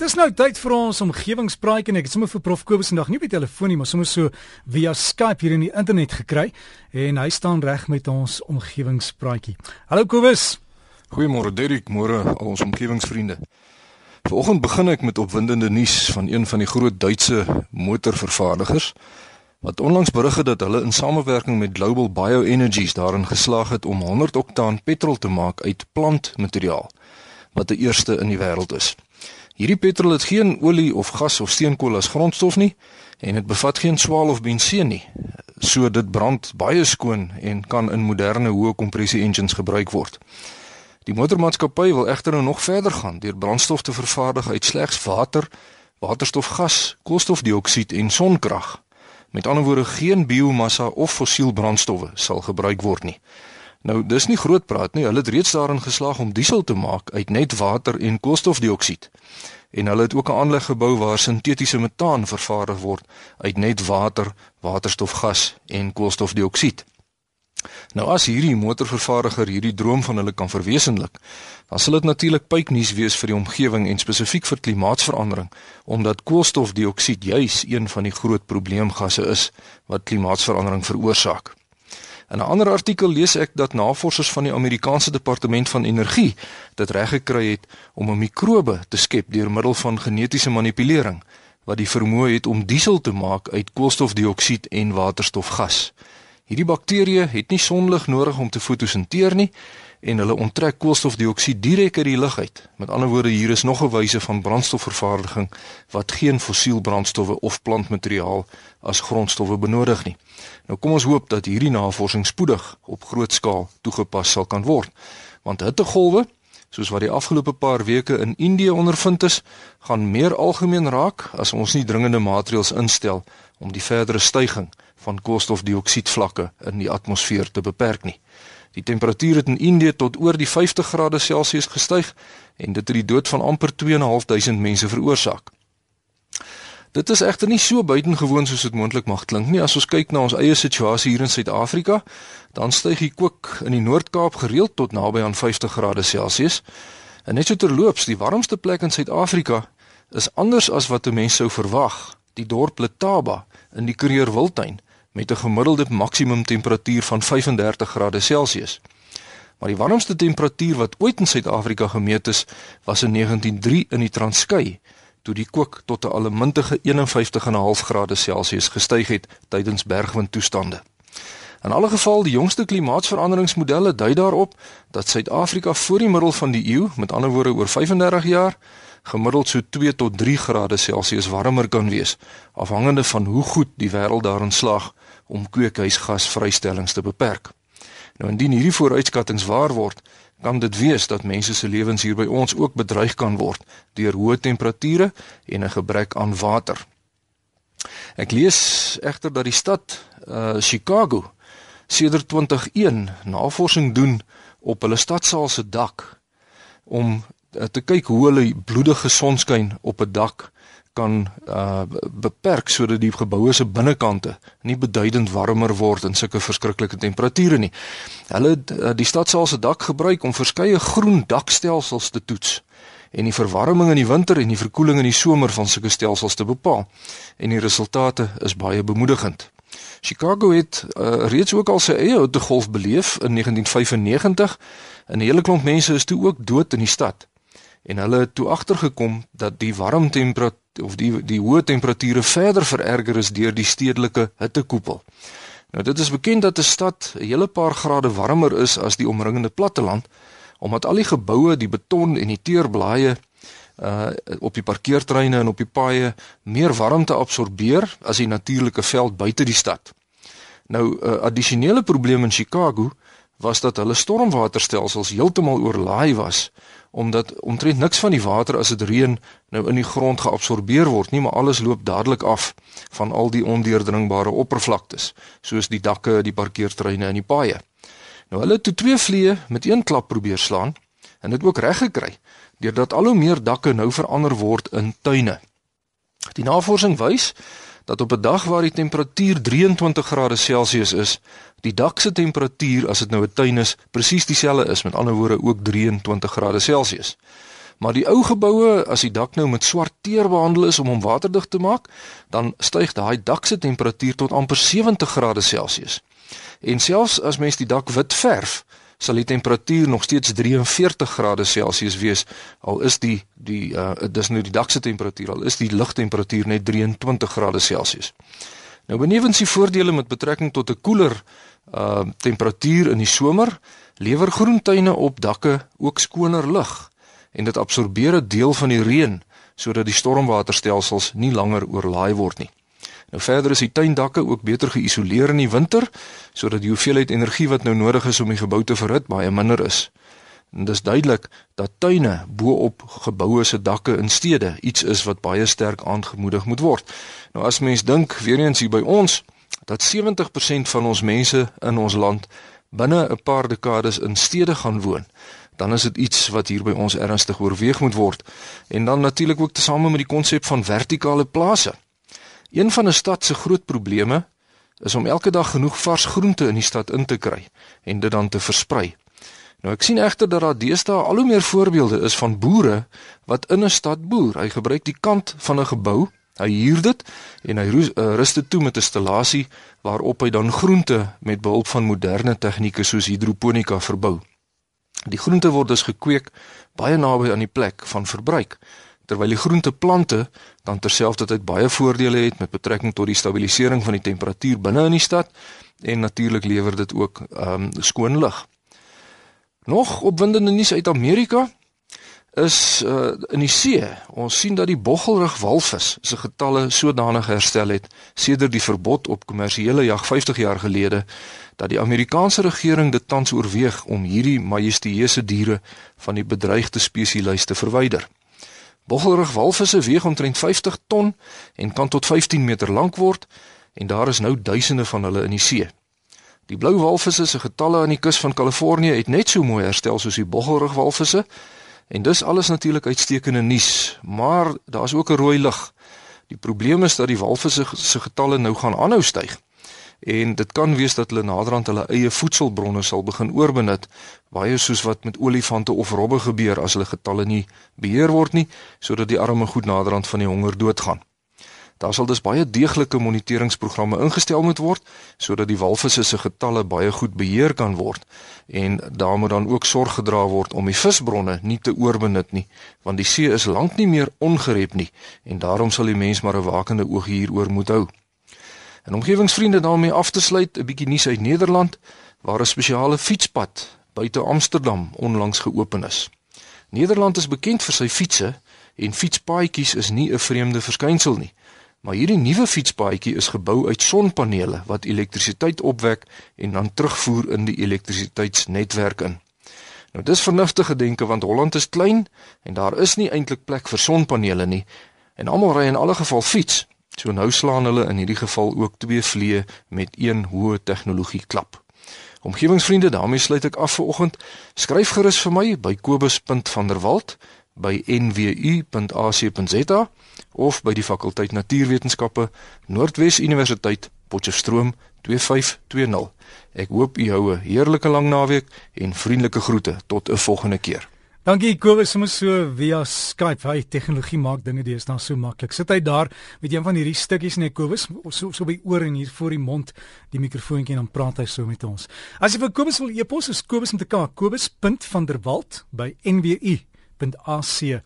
Dis nou tyd vir ons omgewingspraatjie en ek het sommer vir Prof Kobus vandag nie op die telefoon nie, maar sommer so via Skype hier in die internet gekry en hy staan reg met ons omgewingspraatjie. Hallo Kobus. Goeiemôre Derek, môre al ons omgewingsvriende. Vanoggend begin ek met opwindende nuus van een van die groot Duitse motorvervaardigers wat onlangs berig het dat hulle in samewerking met Global Bioenergies daarin geslaag het om 100 oktaan petrol te maak uit plantmateriaal wat die eerste in die wêreld is. Hierdie petrol het geen olie of gas of steenkool as grondstof nie en dit bevat geen swaal of benseen nie. So dit brand baie skoon en kan in moderne hoë kompressie engines gebruik word. Die motormaatskappy wil egter nou nog verder gaan deur brandstof te vervaardig uit slegs water, waterstofgas, koolstofdioksied en sonkrag. Met ander woorde geen biomassa of fossiel brandstowwe sal gebruik word nie. Nou dis nie groot praat nie. Hulle het reeds daarin geslaag om diesel te maak uit net water en koolstofdioksied. En hulle het ook 'n aanleg gebou waar sintetiese metaan vervaardig word uit net water, waterstofgas en koolstofdioksied. Nou as hierdie motorvervaardiger hierdie droom van hulle kan verwesenlik, dan sal dit natuurlik pyknuus wees vir die omgewing en spesifiek vir klimaatsverandering, omdat koolstofdioksied juis een van die groot probleemgasse is wat klimaatsverandering veroorsaak. In 'n ander artikel lees ek dat navorsers van die Amerikaanse Departement van Energie dit reggekry het om 'n mikrobe te skep deur middel van genetiese manipulering wat die vermoë het om diesel te maak uit koolstofdioksied en waterstofgas. Hierdie bakterieë het nie sonlig nodig om te fotosinteer nie en hulle onttrek koolstofdioksied direk uit die lug uit. Met ander woorde, hier is nog 'n wyse van brandstofvervaardiging wat geen fossiel brandstowwe of plantmateriaal as grondstowwe benodig nie. Nou kom ons hoop dat hierdie navorsing spoedig op groot skaal toegepas sal kan word. Want hittegolwe, soos wat die afgelope paar weke in Indië ondervind is, gaan meer algemeen raak as ons nie dringende maatreëls instel om die verdere stygings van koolstofdioksiedvlakke in die atmosfeer te beperk nie. Die temperatuur het in Indië tot oor die 50 grade Celsius gestyg en dit het die dood van amper 2.500 mense veroorsaak. Dit is egter nie so buitengewoon soos dit moontlik mag klink nie. As ons kyk na ons eie situasie hier in Suid-Afrika, dan styg die kook in die Noord-Kaap gereeld tot naby aan 50 grade Celsius. En net so terloops, die warmste plek in Suid-Afrika is anders as wat 'n mens sou verwag, die dorp Letaba in die Kruger Wildtuin met 'n gemiddelde maksimum temperatuur van 35 grade Celsius. Maar die warmste temperatuur wat ooit in Suid-Afrika gemeet is, was in 1903 in die Transkei, toe die kook tot 'n allemintige 51,5 grade Celsius gestyg het tydens bergwindtoestande. In alle geval, die jongste klimaatsveranderingsmodelle dui daarop dat Suid-Afrika voor die middel van die eeu, met ander woorde oor 35 jaar, gemiddeld so 2 tot 3 grade Celsius warmer kan wees, afhangende van hoe goed die wêreld daarin slaag om kweekhuisgasvrystellings te beperk. Nou indien hierdie vooruitskattinge waar word, kan dit wees dat mense se lewens hier by ons ook bedreig kan word deur hoë temperature en 'n gebrek aan water. Ek lees egter dat die stad uh Chicago sedert 2001 navorsing doen op hulle stadsaal se dak om uh, te kyk hoe hulle bloedige sonskyn op 'n dak kan uh beperk sodat die geboue se binnekante nie beduidend warmer word in sulke verskriklike temperature nie. Hulle het uh, die stadsaal se dak gebruik om verskeie groen dakstelsels te toets en die verwarming in die winter en die verkoeling in die somer van sulke stelsels te bepaal. En die resultate is baie bemoedigend. Chicago het uh, reeds ook al sy eie hittegolf beleef in 1995 en 'n hele klomp mense is toe ook dood in die stad en hulle het toe agtergekom dat die warm temperatuur of die die hoë temperature verder vererger is deur die stedelike hittekoepel. Nou dit is bekend dat 'n stad 'n hele paar grade warmer is as die omringende platteland omdat al die geboue, die beton en die teerblaaie uh op die parkeertreine en op die paaie meer warmte absorbeer as die natuurlike veld buite die stad. Nou 'n uh, addisionele probleem in Chicago was dat hulle stormwaterstelsels heeltemal oorlaai was omdat omtrent niks van die water as dit reën nou in die grond geabsorbeer word nie, maar alles loop dadelik af van al die ondeurdringbare oppervlaktes, soos die dakke, die parkeertreine en die paaie. Nou hulle het toe twee vliee met een klap probeer slaan en dit ook reg gekry deurdat al hoe meer dakke nou verander word in tuine. Die navorsing wys dat op 'n dag waar die temperatuur 23 grade Celsius is, die dak se temperatuur as dit nou 'n tuin is, presies dieselfde is, met ander woorde ook 23 grade Celsius. Maar die ou geboue, as die dak nou met swart teer behandel is om hom waterdig te maak, dan styg daai dak se temperatuur tot amper 70 grade Celsius. En selfs as mens die dak wit verf, sal die temperatuur nog steeds 43 grade Celsius wees al is die die uh dis nou die dak se temperatuur al is die lugtemperatuur net 23 grade Celsius. Nou benewens die voordele met betrekking tot 'n koeler uh temperatuur in die somer, lewer groentuine op dakke ook skoner lug en dit absorbeer 'n deel van die reën sodat die stormwaterstelsels nie langer oorlaai word nie. Nou verder is die tuindakke ook beter geïsoleer in die winter sodat die hoeveelheid energie wat nou nodig is om die gebou te verhit baie minder is. En dis duidelik dat tuine bo-op geboue se dakke in stede iets is wat baie sterk aangemoedig moet word. Nou as mens dink weer eens hier by ons dat 70% van ons mense in ons land binne 'n paar dekades in stede gaan woon, dan is dit iets wat hier by ons ernstig oorweeg moet word. En dan natuurlik ook tesame met die konsep van vertikale plase. Een van 'n stad se groot probleme is om elke dag genoeg vars groente in die stad in te kry en dit dan te versprei. Nou ek sien egter dat daar deesdae al hoe meer voorbeelde is van boere wat in 'n stad boer. Hy gebruik die kant van 'n gebou, hy huur dit en hy eh, rus dit toe met 'n installasie waarop hy dan groente met behulp van moderne tegnieke soos hidroponika verbou. Die groente word dus gekweek baie naby aan die plek van verbruik terwyl die groenteplante dan terselfdertyd baie voordele het met betrekking tot die stabilisering van die temperatuur binne in die stad en natuurlik lewer dit ook ehm um, skoon lug. Nog opwindende nuus uit Amerika is uh, in die see. Ons sien dat die boggelrug walvis se getalle sodanig herstel het sedert die verbod op kommersiële jag 50 jaar gelede dat die Amerikaanse regering dit tans oorweeg om hierdie majestueuse diere van die bedreigde spesieslys te verwyder. Boggelrug walvisse weeg omtrent 50 ton en kan tot 15 meter lank word en daar is nou duisende van hulle in die see. Die blou walvisse se getalle aan die kus van Kalifornië het net so mooi herstel soos die boggelrug walvisse en dis alles natuurlik uitstekende nuus, maar daar's ook 'n rooi lig. Die probleem is dat die walvisse se getalle nou gaan aanhou styg en dit kan wees dat hulle naderhand hulle eie voedselbronne sal begin oorbenut baie soos wat met olifante of robbe gebeur as hulle getalle nie beheer word nie sodat die arme goed naderhand van die honger doodgaan. Daar sal dus baie deeglike moniteringsprogramme ingestel moet word sodat die walvisse se getalle baie goed beheer kan word en daar moet dan ook sorg gedra word om die visbronne nie te oorbenut nie want die see is lank nie meer ongerep nie en daarom sal die mens maar 'n wakende oog hieroor moet hou. En omgewingsvriende daarmee af te sluit 'n bietjie nuus uit Nederland waar 'n spesiale fietspad buite Amsterdam onlangs geopen is. Nederland is bekend vir sy fietsse en fietspaadjies is nie 'n vreemde verskynsel nie. Maar hierdie nuwe fietspaadjie is gebou uit sonpanele wat elektrisiteit opwek en dan terugvoer in die elektrisiteitsnetwerk in. Nou dis vernuftige denke want Holland is klein en daar is nie eintlik plek vir sonpanele nie en almal ry in alle geval fiets. So nou slaan hulle in hierdie geval ook twee vliee met een hoë tegnologie klap. Omgewingsvriende, daarmee sluit ek af vir oggend. Skryf gerus vir my by kobus.vanderwalt by nwu.ac.za of by die fakulteit Natuurwetenskappe Noordwes Universiteit Potchefstroom 2520. Ek hoop u hou 'n heerlike lang naweek en vriendelike groete tot 'n volgende keer. Dankie Kobus, sommer so via Skype. Hy tegnologie maak dinge deesdae so maklik. Sit hy daar met een van hierdie stukkies net Kobus, so so by oor en hier voor die mond die mikrofoontjie en dan praat hy so met ons. As jy vir Kobus wil e-pos, is Kobus met 'n K, kobus.vanderwalt by nwu.ac.za.